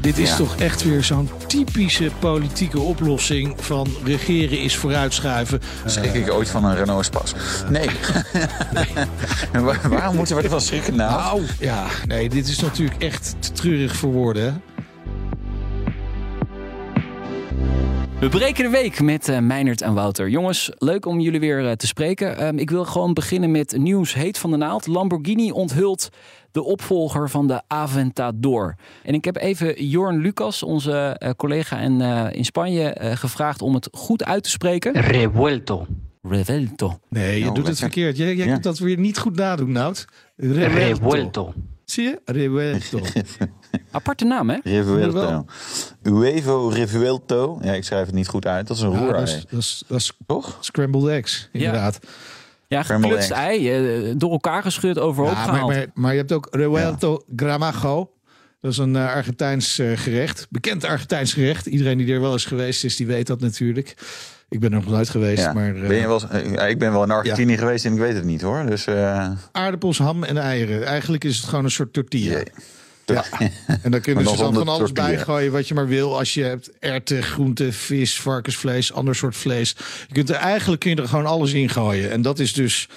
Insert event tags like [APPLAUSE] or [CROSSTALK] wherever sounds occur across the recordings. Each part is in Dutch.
Dit is Ja. toch echt weer zo'n typische politieke oplossing van regeren is vooruitschuiven. Schrik ik ooit van een Renault Spas? Nee. [LAUGHS] Waar- Waarom moeten we ervan schrikken nou? Nou, ja, nee, dit is natuurlijk echt te treurig voor woorden. We breken de week met eh Meijnerd en Wouter. Jongens, leuk om jullie weer eh, te spreken. Ehm, ik wil gewoon beginnen met nieuws heet van de naald. Lamborghini onthult de opvolger van de Aventador. En ik heb even Jorn Lucas, onze eh, collega in, eh, in Spanje, eh, gevraagd om het goed uit te spreken. Revuelto. Revelto. Nee, je Oh, doet het verkeerd. Jij, jij Ja. kunt dat weer niet goed nadoen, Nout. Revuelto. Zie je? Revuelto. [LAUGHS] Aparte naam, hè? Revuelto. Jawel. Uevo Revuelto. Ja, ik schrijf het niet goed uit. Dat is een Ja, roer. dat, is, dat, is, dat is Toch? scrambled eggs, inderdaad. Ja, geklutst ei, eh, door elkaar geschud, overhoop Ja, maar, gehaald. maar, maar je hebt ook Revuelto Gramajo. Dat is een eh, Argentijns eh, gerecht. Bekend Argentijns gerecht. Iedereen die er wel eens geweest is, die weet dat natuurlijk. Ik ben er nog nooit geweest, Ja. maar eh, ben je wel, ik ben wel in Argentinië geweest en ik weet het niet hoor. Dus eh, aardappels, ham en eieren. Eigenlijk is het gewoon een soort tortilla. Ja. En dan kunnen ze dan van alles tortilla. bij gooien wat je maar wil. Als je hebt erwten, groenten, vis, varkensvlees, ander soort vlees. Je kunt er eigenlijk kun je er gewoon alles in gooien. En dat is dus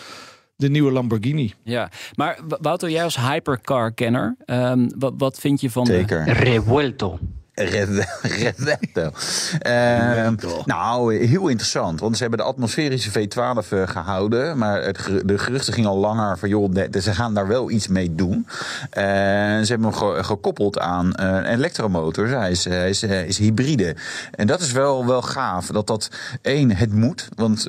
de nieuwe Lamborghini. Ja, maar Wouter, jij als hypercar-kenner, ehm, wat, wat vind je van de... Revuelto. Rev- [LAUGHS] Revetto. Ehm, nou, heel interessant. Want ze hebben de atmosferische V12 eh, gehouden. Maar het, de geruchten gingen al langer van... joh, de- ze gaan daar wel iets mee doen. En ze hebben hem ge- gekoppeld aan eh, een elektromotor. Hij is, hij is, is hybride. En dat is wel, wel gaaf. Dat dat, één, het moet. Want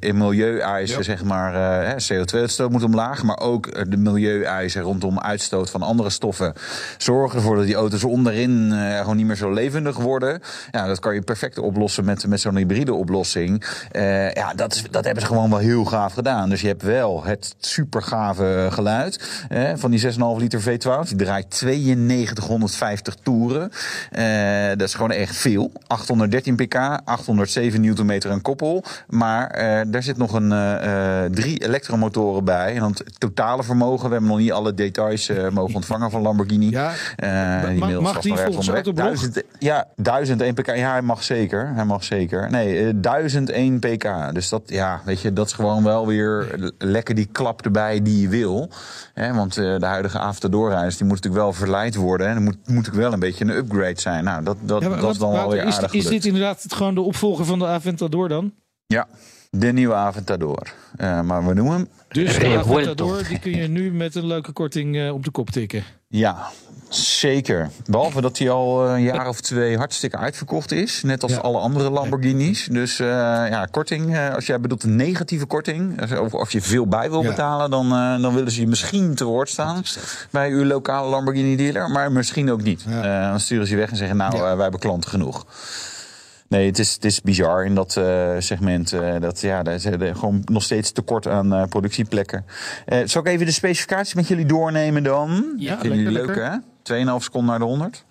in milieueisen, zeg maar... eh, CO2-uitstoot moet omlaag. Maar ook de milieueisen rondom uitstoot van andere stoffen... zorgen ervoor dat die auto's onderin gewoon niet meer zo levendig worden. Ja, dat kan je perfect oplossen met, met zo'n hybride oplossing. Eh, ja, dat, is, dat hebben ze gewoon wel heel gaaf gedaan. Dus je hebt wel het super gave geluid eh, van die 6,5 liter V12. Die draait 9250 toeren. Eh, dat is gewoon echt veel. 813 pk, 807 newtonmeter aan koppel. Maar eh, daar zit nog een, drie elektromotoren bij. En dan het totale vermogen. We hebben nog niet alle details mogen ontvangen van Lamborghini. Ja, mag- die volgens onderweg. 1000, ja, 1001 pk. Ja, hij mag zeker. Hij mag zeker. Nee, eh, 1001 pk. Dus dat, ja, weet je, dat is gewoon wel weer lekker die klap erbij die je wil. Hè, want eh, de huidige Aventador-reis, die moet natuurlijk wel verleid worden. En er moet, moet natuurlijk wel een beetje een upgrade zijn. Nou, dat, dat, Ja, maar dat is dan wel weer is, aardig is gelukt. dit inderdaad gewoon de opvolger van de Aventador dan? Ja, de nieuwe Aventador. Eh, maar we noemen hem... Dus de. Aventador, die kun je nu met een leuke korting eh, op de kop tikken. Ja, zeker. Behalve dat hij al eh, een jaar of twee hartstikke uitverkocht is. Net als Ja. alle andere Lamborghinis. Dus eh, ja, korting. eh, als jij bedoelt een negatieve korting. Of als je veel bij wil Ja. betalen. Dan, eh, dan willen ze je misschien te woord staan. Bij uw lokale Lamborghini dealer. Maar misschien ook niet. Ja. Eh, dan sturen ze je weg en zeggen nou Ja. wij hebben klanten genoeg. Nee, het is, het is bizar in dat eh, segment. eh, dat, ja, daar is er gewoon nog steeds tekort aan eh, productieplekken. Eh, zal ik even de specificaties met jullie doornemen dan? Ja, Vinden jullie lekker, leuk, hè? 2,5 seconden naar de 100.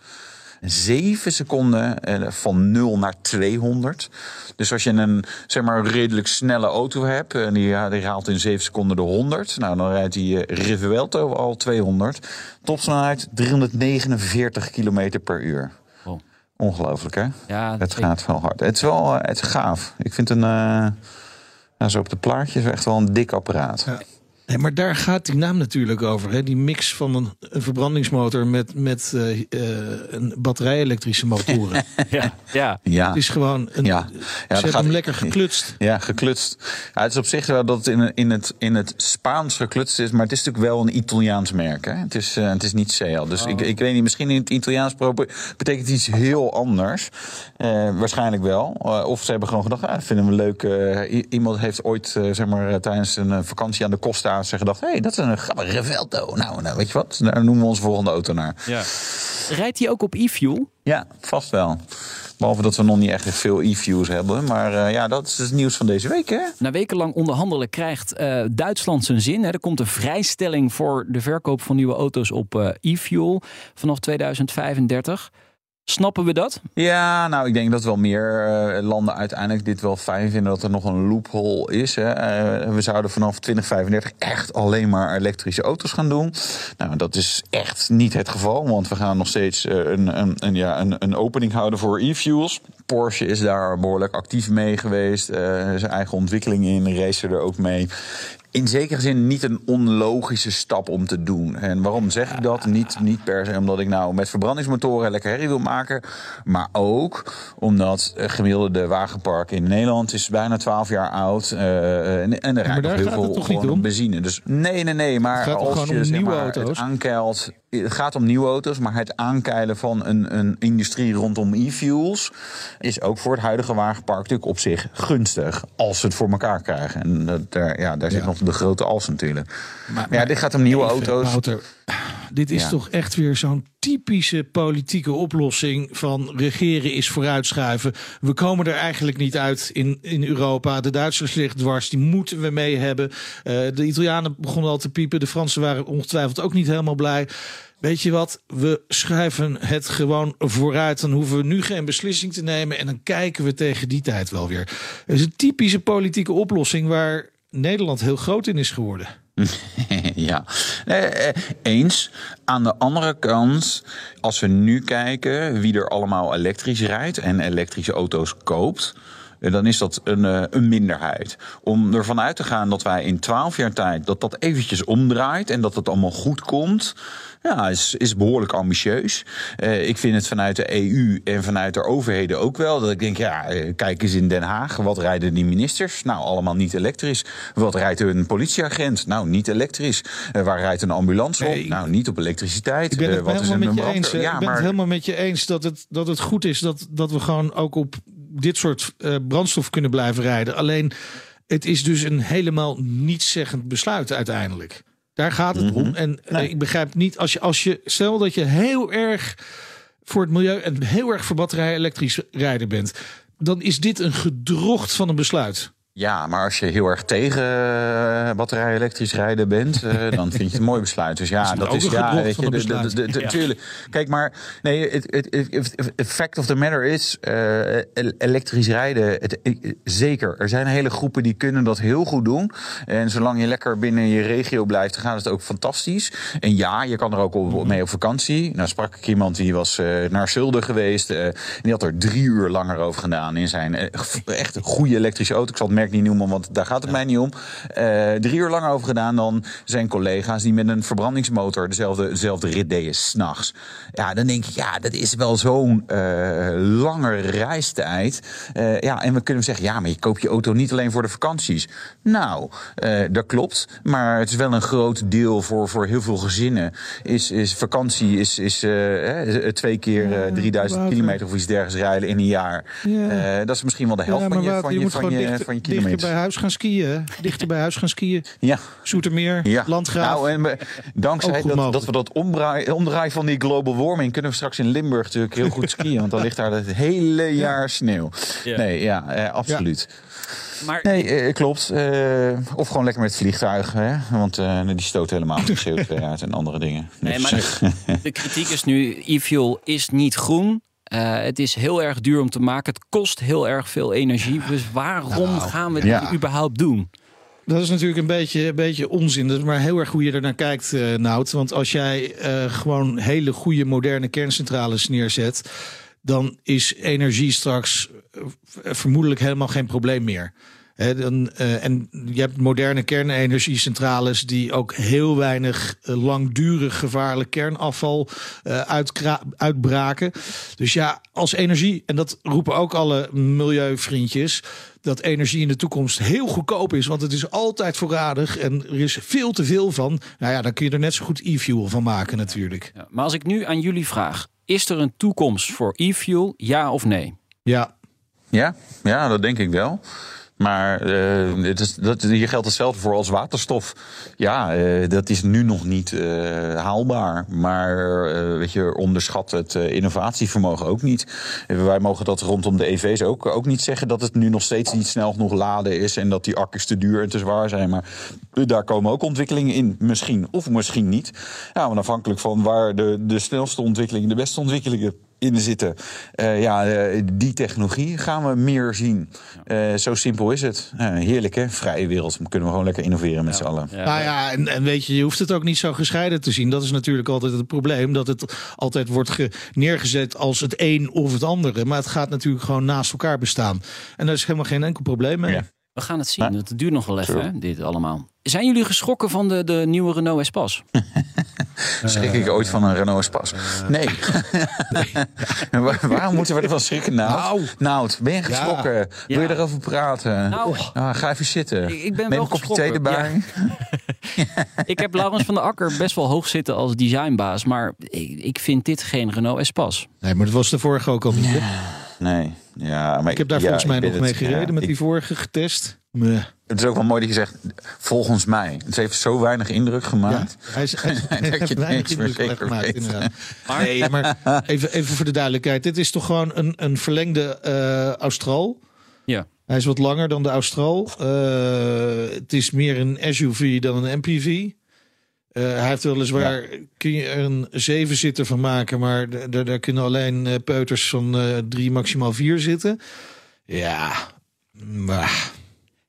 7 seconden eh, van 0 naar 200. Dus als je een zeg maar, redelijk snelle auto hebt... en die, haalt in 7 seconden de 100... Nou, dan rijdt die eh, Rivuelto al 200. Topsnelheid 349 km per uur. Ongelooflijk, hè? Ja, Het zeker. gaat wel hard. Het is wel eh, het is gaaf. Ik vind een... eh nou, zo op de plaatjes echt wel een dik apparaat. Ja. Nee, maar daar gaat die naam natuurlijk over. Hè? Die mix van een, een verbrandingsmotor met, met eh, eh, een batterij-elektrische motoren. [LAUGHS] Ja, ja. Ja. Het is gewoon een. Ja. Ja, ze gaat- hem lekker geklutst. Ja, geklutst. Ja, het is op zich wel dat het in, in, het, in het Spaans geklutst is, maar het is natuurlijk wel een Italiaans merk. Hè? Het, is, eh, het is niet Seal. Dus ik, ik weet niet, misschien in het Italiaans betekent iets heel anders. Eh, waarschijnlijk wel. Eh, of ze hebben gewoon gedacht, ah, vinden we leuk. Eh, iemand heeft ooit zeg maar, tijdens een vakantie aan de Costa Amerikaanse en gedacht... hé, hey, dat is een grappig Revelto. Nou, nou, weet je wat? Daar noemen we onze volgende auto naar. Ja. Rijdt hij ook op e-fuel? Ja, vast wel. Behalve dat we nog niet echt veel e-views hebben. Maar uh, ja, dat is het nieuws van deze week, hè? Na wekenlang onderhandelen krijgt uh, Duitsland zijn zin. Hè. Er komt een vrijstelling voor de verkoop van nieuwe auto's op uh, e-fuel vanaf 2035. Snappen we dat? Ja, nou, ik denk dat wel meer uh, landen uiteindelijk dit wel fijn vinden dat er nog een loophole is. Hè. Uh, we zouden vanaf 2035 echt alleen maar elektrische auto's gaan doen. Nou, dat is echt niet het geval, want we gaan nog steeds uh, een, een, een, ja, een, een opening houden voor e-fuels. Porsche is daar behoorlijk actief mee geweest. zijn eigen ontwikkeling in, race er ook mee in zekere zin niet een onlogische stap om te doen. En waarom zeg ik dat? Niet, niet per se omdat ik nou met verbrandingsmotoren lekker herrie wil maken. Maar ook omdat het gemiddelde wagenpark in Nederland is bijna 12 jaar oud. Uh, en, en er rijdt nog heel veel gewoon benzine. Dus nee, nee, nee. Maar als je zeg maar, het aankeilt het gaat om nieuwe auto's, maar het aankeilen van een, een industrie rondom e-fuels is ook voor het huidige wagenpark natuurlijk op zich gunstig. Als ze het voor elkaar krijgen. En dat, daar, ja, daar zit nog de grote als natuurlijk. Maar, maar, maar ja, dit gaat om nieuwe auto's. Dit is Ja. toch echt weer zo'n typische politieke oplossing van regeren is vooruitschuiven. We komen er eigenlijk niet uit in, in Europa. De Duitsers liggen dwars, die moeten we mee hebben. Eh, de Italianen begonnen al te piepen. De Fransen waren ongetwijfeld ook niet helemaal blij. Weet je wat, we schuiven het gewoon vooruit. Dan hoeven we nu geen beslissing te nemen. En dan kijken we tegen die tijd wel weer. Het is een typische politieke oplossing waar Nederland heel groot in is geworden. [LAUGHS] ja, Eh, eh, eens. Aan de andere kant, als we nu kijken wie er allemaal elektrisch rijdt en elektrische auto's koopt. eh, Dan is dat een, een minderheid. Om ervan uit te gaan dat wij in 12 jaar tijd dat dat eventjes omdraait en dat het allemaal goed komt. Ja, is, is behoorlijk ambitieus. Eh, ik vind het vanuit de EU en vanuit de overheden ook wel. Dat ik denk, ja, eh, kijk eens in Den Haag. Wat rijden die ministers? Nou, allemaal niet elektrisch. Wat rijdt een politieagent? Nou, niet elektrisch. Eh, waar rijdt een ambulance op? Nee, nou, niet op elektriciteit. Ik ben het wat is een met je eens. Ja, ik ben maar het helemaal met je eens dat het, dat het goed is dat, dat we gewoon ook op dit soort brandstof kunnen blijven rijden. Alleen het is dus een helemaal nietszeggend besluit uiteindelijk. Daar gaat het om. En eh, ik begrijp niet, als je, als je stel dat je heel erg voor het milieu en heel erg voor batterij elektrisch rijden bent, dan is dit een gedrocht van een besluit. Ja, maar als je heel erg tegen eh, batterij elektrisch rijden bent, eh, [LAUGHS] dan vind je het een mooi besluit. Dus ja, Is dat is een ja, gedrocht weet van je, een de- de- besluit. de- de- tuurlijk. Kijk, maar nee, het, fact of the matter is, eh, el- elektrisch rijden, het, zeker. Er zijn hele groepen die kunnen dat heel goed doen. En zolang je lekker binnen je regio blijft, dan gaat het ook fantastisch. En ja, je kan er ook op, mee op vakantie. Nou sprak ik iemand die was naar Zulden geweest. en die had er drie uur langer over gedaan in zijn echt een goede elektrische auto. Ik zal het merk niet noemen, want daar gaat het mij niet om. Eh, drie uur langer over gedaan dan zijn collega's die met een verbrandingsmotor dezelfde, dezelfde rit deden s'nachts. Ja, dan denk ik, ja, dat is wel zo'n eh lange reistijd. Eh, ja, en we kunnen zeggen, ja, maar je koopt je auto niet alleen voor de vakanties. Nou, dat klopt. Maar het is wel een groot deel voor, voor heel veel gezinnen. Is, is vakantie is, is eh, twee keer eh, 3000 Wouter. kilometer of iets dergelijks rijden in een jaar. Ja. Dat is misschien wel de helft van je, Wouter, van je, van je, van je dichter bij huis gaan skiën. hè? Dichter bij huis gaan skiën. [LAUGHS] Ja. Zoetermeer, Ja. Landgraaf. Nou, en we- dankzij dat, dat we dat omdraaien, omdraaien van die global warming... kunnen we straks in Limburg natuurlijk heel goed skiën. Want dan ligt daar het hele jaar sneeuw. Nee, ja, eh, absoluut. Maar Nee, eh, klopt. Eh, of gewoon lekker met het vliegtuig. Hè? Want eh, die stoot helemaal geen [LAUGHS] CO2 uit en andere dingen. Nee, Dus, maar de, de kritiek is nu, e-fuel is niet groen. Eh, het is heel erg duur om te maken. Het kost heel erg veel energie. Dus waarom gaan we dit ja. überhaupt doen? Dat is natuurlijk een beetje, een beetje onzin. Dat is maar heel erg hoe je er naar kijkt, eh Nout. Want als jij eh, gewoon hele goede moderne kerncentrales neerzet... dan is energie straks vermoedelijk helemaal geen probleem meer. Dan, eh, en je hebt moderne kernenergiecentrales die ook heel weinig eh, langdurig gevaarlijk kernafval eh, uitbraken. Dus ja, als energie, en dat roepen ook alle milieuvriendjes, dat energie in de toekomst heel goedkoop is, want het is altijd voorradig en er is veel te veel van. Nou ja, dan kun je er net zo goed e-fuel van maken natuurlijk. Ja, maar als ik nu aan jullie vraag, is er een toekomst voor e-fuel, ja of nee? Ja, Ja, ja, dat denk ik wel. Maar eh, het is, dat, hier geldt hetzelfde voor als waterstof. Ja, eh, dat is nu nog niet eh, haalbaar. Maar weet je, onderschat het innovatievermogen ook niet. Wij mogen dat rondom de EV's ook, ook niet zeggen dat het nu nog steeds niet snel genoeg laden is en dat die accu's te duur en te zwaar zijn. Maar daar komen ook ontwikkelingen in, misschien of misschien niet. Ja, maar afhankelijk van waar de, de snelste ontwikkelingen, de beste ontwikkelingen in zitten. Eh, ja, eh, die technologie gaan we meer zien. Eh, zo simpel is het. Eh, heerlijk hè, vrije wereld. Dan kunnen we gewoon lekker innoveren met z'n allen. Nou ja, en, en weet je, je hoeft het ook niet zo gescheiden te zien. Dat is natuurlijk altijd het probleem. Dat het altijd wordt ge- neergezet als het een of het andere. Maar het gaat natuurlijk gewoon naast elkaar bestaan. En daar is helemaal geen enkel probleem mee. Ja. We gaan het zien. Het duurt nog wel even, hè, dit allemaal. Zijn jullie geschrokken van de, de nieuwe Renault Espace? [LAUGHS] Schrik ik ooit van een Renault Spas? Nee. [LAUGHS] Waar- Waarom moeten we ervan schrikken? Nou, nou ben je geschrokken? Wil je Ja. erover praten? Nou, Ah, ga even zitten. Ik- ik ben Neem wel een kopje thee erbij. [LAUGHS] ik heb Laurens van der Akker best wel hoog zitten als designbaas. Maar ik, ik vind dit geen Renault Espace. Nee, maar dat was de vorige ook al niet. Nee. Ja, maar Ik heb daar ja, volgens mij nog mee gereden Ja, met ik- die vorige getest. Meh. Het is ook wel mooi dat je zegt, volgens mij. Het heeft zo weinig indruk Ja, gemaakt. hij is, hij [LAUGHS] Dat je heeft het weinig meer indruk zeker gemaakt, weet. inderdaad. [LAUGHS] Nee, maar even, even voor de duidelijkheid. Dit is toch gewoon een, een verlengde eh Austral. Ja. Hij is wat langer dan de Austral. Eh, het is meer een SUV dan een MPV. Eh, hij heeft weliswaar, kun je er een zevenzitter van maken, maar daar kunnen alleen eh, peuters van eh, drie, maximaal vier zitten. Ja, maar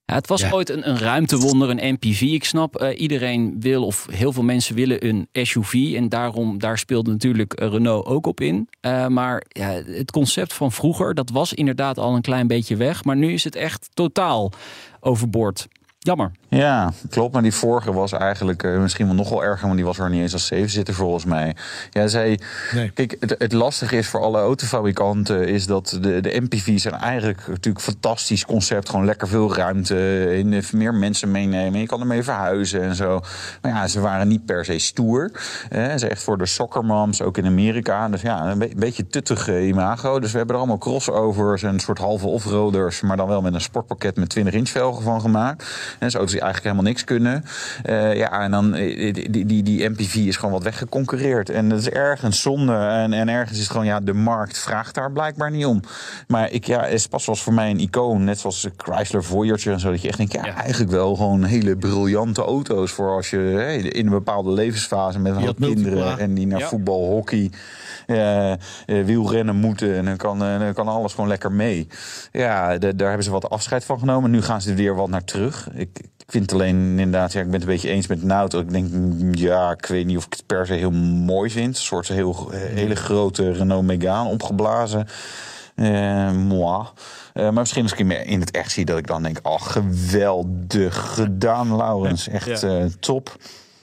Ja, het was Ja. ooit een, een ruimtewonder, een MPV. Ik snap, eh, iedereen wil of heel veel mensen willen een SUV. En daarom, daar speelde natuurlijk eh, Renault ook op in. Eh, maar ja, het concept van vroeger, dat was inderdaad al een klein beetje weg. Maar nu is het echt totaal overboord. Jammer. Ja, klopt. Maar die vorige was eigenlijk eh, misschien wel nog wel erger, want die was er niet eens als zevenzitter volgens mij. Ja, zij, Nee. Kijk, het, het lastige is voor alle autofabrikanten is dat de, de MPV's zijn eigenlijk natuurlijk een fantastisch concept. Gewoon lekker veel ruimte, in, meer mensen meenemen. Je kan ermee verhuizen en zo. Maar ja, ze waren niet per se stoer. Eh, ze zijn echt voor de soccermoms, ook in Amerika. Dus ja, een, be- een beetje tuttig eh, imago. Dus we hebben er allemaal crossovers en een soort halve offroaders, maar dan wel met een sportpakket met 20 inch velgen van gemaakt. En zo auto's eigenlijk helemaal niks kunnen. Eh, ja, en dan eh, die, die, die, MPV is gewoon wat weggeconcureerd. En dat is ergens zonde. En, en ergens is het gewoon, ja, de markt vraagt daar blijkbaar niet om. Maar ik, ja, Espas was voor mij een icoon. Net zoals Chrysler Voyager en zo. Dat je echt denkt, ja, eigenlijk wel gewoon hele briljante auto's. Voor als je in een bepaalde levensfase met een hoop kinderen. En die naar Ja. voetbal, hockey, eh, wielrennen moeten. En dan kan, dan kan alles gewoon lekker mee. Ja, daar hebben ze wat afscheid van genomen. Nu gaan ze er weer wat naar terug. Ik, ik vind alleen inderdaad, ja, ik ben het een beetje eens met Nout. Ik denk, ja, ik weet niet of ik het per se heel mooi vind. Een soort heel, eh, hele grote Renault Megane opgeblazen. Eh, moi. Eh, maar misschien als ik hem in het echt zie, dat ik dan denk: oh, geweldig gedaan, Laurens. Echt eh, top.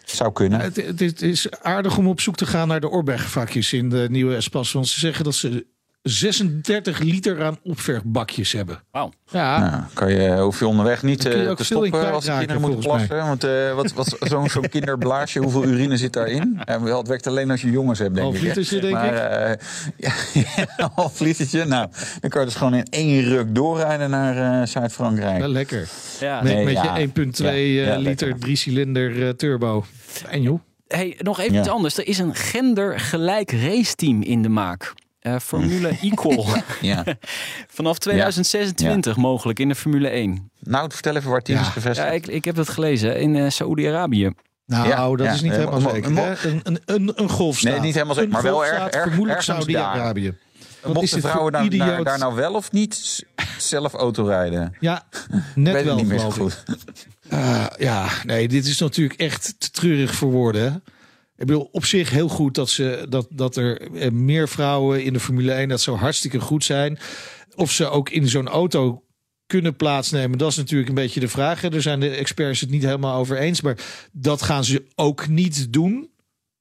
Zou kunnen. Het, het, het is aardig om op zoek te gaan naar de Orbach-vakjes in de nieuwe Espas. Want ze zeggen dat ze 36 liter aan opverfbakjes hebben. Wauw. Ja, Nou, kan je, hoef je onderweg niet je eh, te stoppen als de kwijtraken, kinderen moeten plassen. Want eh, wat, wat, zo'n zo'n kinderblaasje, hoeveel urine zit daarin? En wel, het werkt alleen als je jongens hebt, denk Half ik. hè. litertje, denk maar, ik. eh, [LAUGHS] ja, half litertje. Nou, dan kan je dus gewoon in één ruk doorrijden naar eh, Zuid-Frankrijk. wel lekker. Ja, Met, Nee, met ja. je 1,2 Ja, eh, ja, liter drie-cilinder turbo. Fijn joh. Hey, nog even Ja. iets anders. Er is een gendergelijk raceteam in de maak. Eh, Formule Equal. [LAUGHS] Ja. Vanaf 2026 mogelijk in de Formule 1. Nou, vertel even waar het is gevestigd. Ja, ik, ik heb het gelezen in eh Saoedi-Arabië. Nou, Ja, dat ja, is niet eh, helemaal zeker. Een, een, een, een golfstaat. Nee, niet helemaal zeker, maar wel erg- erg- vermoedelijk ergens Saudi-Arabië. Wat is Mochten vrouwen voor daar, nou wel of niet zelf auto rijden? Ja, net wel niet meer zo goed. Ah, ja, nee, dit is natuurlijk echt te treurig voor woorden. Ik bedoel, op zich heel goed dat, ze, dat, dat er eh, meer vrouwen in de Formule 1, dat zou hartstikke goed zijn. Of ze ook in zo'n auto kunnen plaatsnemen, dat is natuurlijk een beetje de vraag. Daar zijn de experts het niet helemaal over eens. Maar dat gaan ze ook niet doen,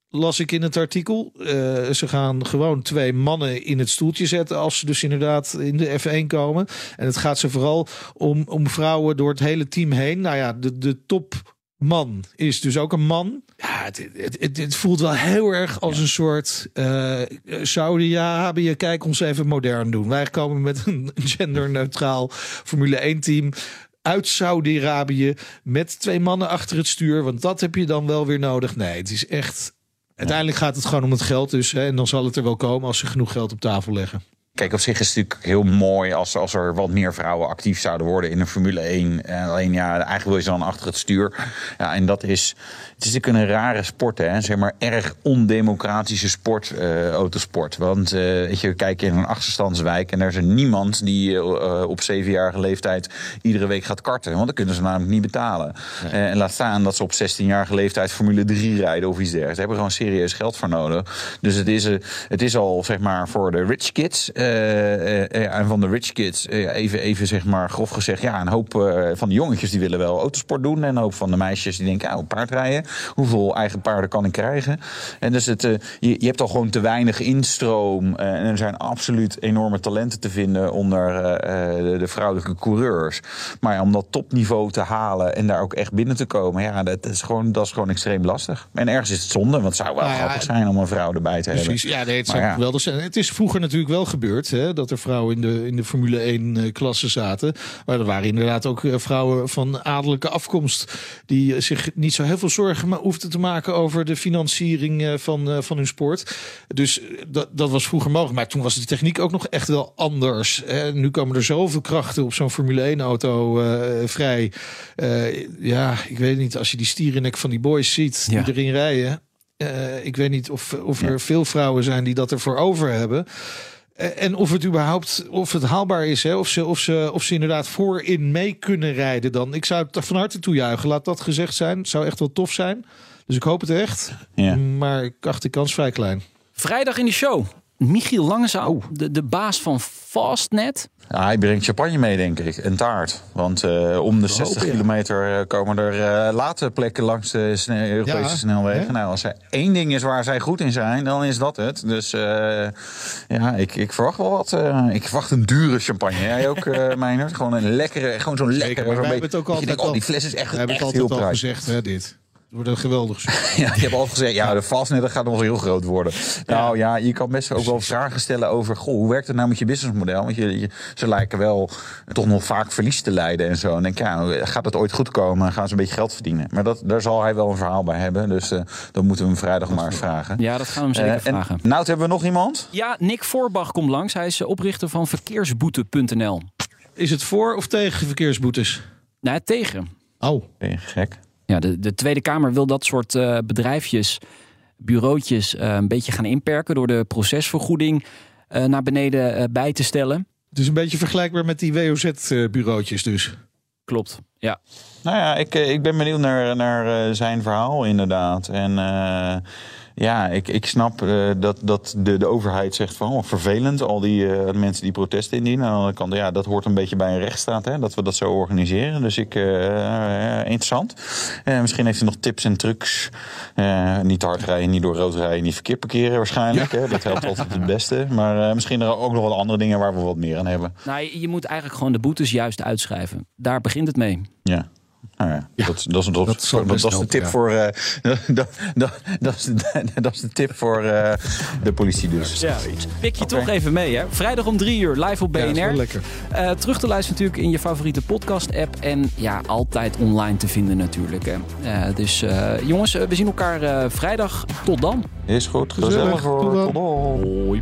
las ik in het artikel. Eh, ze gaan gewoon twee mannen in het stoeltje zetten als ze dus inderdaad in de F1 komen. En het gaat ze vooral om, om vrouwen door het hele team heen. Nou ja, de, de topman is dus ook een man. Ja, het, het, het, het voelt wel heel erg als een soort eh Saudi-Arabië. Kijk ons even modern doen. Wij komen met een [LAUGHS] genderneutraal Formule 1 team. uit Saudi-Arabië met twee mannen achter het stuur. Want dat heb je dan wel weer nodig. Nee, het is echt. Uiteindelijk gaat het gewoon om het geld dus. Hè, en dan zal het er wel komen als ze genoeg geld op tafel leggen. Kijk, op zich is het natuurlijk heel mooi als, als er wat meer vrouwen actief zouden worden in de Formule 1. En alleen ja, eigenlijk wil je ze dan achter het stuur. Ja, en dat is, het is natuurlijk een rare sport, hè? zeg maar erg ondemocratische sport, eh, autosport. Want uh, weet je, we kijken in een achterstandswijk en er is er niemand die uh, op zevenjarige leeftijd iedere week gaat karten. Want dat kunnen ze namelijk niet betalen. Nee. en laat staan dat ze op 16-jarige leeftijd Formule 3 rijden of iets dergelijks. Daar hebben gewoon serieus geld voor nodig. Dus het is, het is al zeg maar voor de rich kids. En van de rich kids, even, even zeg maar grof gezegd, ja, een hoop van de jongetjes die willen wel autosport doen. En een hoop van de meisjes die denken, oh, paardrijden. Hoeveel eigen paarden kan ik krijgen? En dus het, je, je hebt al gewoon te weinig instroom. en er zijn absoluut enorme talenten te vinden onder de, de vrouwelijke coureurs. Maar om dat topniveau te halen en daar ook echt binnen te komen, ja, dat is gewoon, dat is gewoon extreem lastig. En ergens is het zonde, want het zou wel Nou ja, grappig zijn om een vrouw erbij te Precies, hebben. ja, nee, het Maar zou ja. zijn. Het is vroeger natuurlijk wel gebeurd hè, dat er vrouwen in de, in de Formule 1 eh, klasse zaten. Maar er waren inderdaad ook eh, vrouwen van adellijke afkomst die eh, zich niet zo heel veel zorgen maar hoefden te maken over de financiering van, van hun sport. Dus dat, dat was vroeger mogelijk. Maar toen was de techniek ook nog echt wel anders. Hè. Nu komen er zoveel krachten op zo'n Formule 1 auto vrij. Ja, ik weet niet, als je die stierennek van die boys ziet Ja. die erin rijden. Ik weet niet of, of er veel vrouwen zijn die dat ervoor over hebben. Eh, En of het überhaupt of het haalbaar is, hè? Of, ze, of, ze, of ze inderdaad voorin mee kunnen rijden dan. Ik zou het van harte toejuichen. Laat dat gezegd zijn. Het zou echt wel tof zijn. Dus ik hoop het echt. Ja. Maar ik acht de kans vrij klein. Vrijdag in de show. Michiel Langezouw, de, de baas van Fastnet. Ja, hij brengt champagne mee, denk ik. En taart. Want eh, om de 60 ja. kilometer eh, komen er eh, late plekken langs de sne- Europese Ja, snelwegen. hè? Nou, als er één ding is waar zij goed in zijn, dan is dat het. Dus eh, ja, ik, ik verwacht wel wat. eh, ik verwacht een dure champagne. Jij ook, eh [LAUGHS] Meijnerd? Gewoon een lekkere, gewoon zo'n lekkere. wij beetje- hebben het ook altijd oh, al- die fles is echt, We hebben echt het heel altijd al prijs. gezegd, hè, dit. Het wordt een geweldig. [LAUGHS] Ja, je hebt al gezegd, ja, de dat gaat nog heel groot worden. Nou ja, je kan best ook wel vragen stellen over, goh, hoe werkt het nou met je businessmodel? Want je, je- ze lijken wel toch nog vaak verlies te leiden en zo. En denk, ja, gaat het ooit goed komen? Gaan ze een beetje geld verdienen? Maar dat, daar zal hij wel een verhaal bij hebben. Dus eh dan moeten we hem vrijdag maar eens vragen. Ja, dat gaan we hem zeker Eh, vragen. En, nou, hebben we nog iemand? Ja, Nick Voorbach komt langs. Hij is eh, oprichter van verkeersboete.nl. Is het voor of tegen verkeersboetes? Nou, tegen. Oh, Ben je gek? Ja, de, de Tweede Kamer wil dat soort eh, bedrijfjes, bureautjes, eh, een beetje gaan inperken door de procesvergoeding eh, naar beneden bij te stellen. is een beetje vergelijkbaar met die WOZ-bureautjes dus. Klopt. Ja. Nou ja, ik, ik ben benieuwd naar, naar eh, zijn verhaal inderdaad. En eh, ja, ik, ik snap eh, dat, dat de, de overheid zegt van oh, vervelend, al die eh, mensen die protesten indienen. Aan de andere kant, ja, dat hoort een beetje bij een rechtsstaat, hè, dat we dat zo organiseren. Dus ik, eh, interessant. Misschien heeft hij nog tips en trucs. Niet te hard rijden, niet door rood rijden, niet verkeerd parkeren waarschijnlijk. Hè, dat helpt altijd het beste. Maar misschien er ook nog wat andere dingen waar we wat meer aan hebben. Nou, je- je moet eigenlijk gewoon de boetes juist uitschrijven. Daar begint het mee. Ja. Nou ja, dat, dat, is, dat, is- dat dat, zal dat, best is de tip voor. eh, [LAUGHS] dat, dat, dat, is de, [LAUGHS] dat is de tip voor eh, de politie dus. Ja, pik je toch even mee, hè? Vrijdag om drie uur, live op Ja, dat is wel BNR. lekker. Eh, terug te luisteren natuurlijk in je favoriete podcast-app. En ja, altijd online te vinden natuurlijk. Hè. Eh, dus eh, jongens, we zien elkaar eh, vrijdag. Tot dan. Is goed. Gezellig. Gezellig voor. Tot dan. Tot dan. Hoi.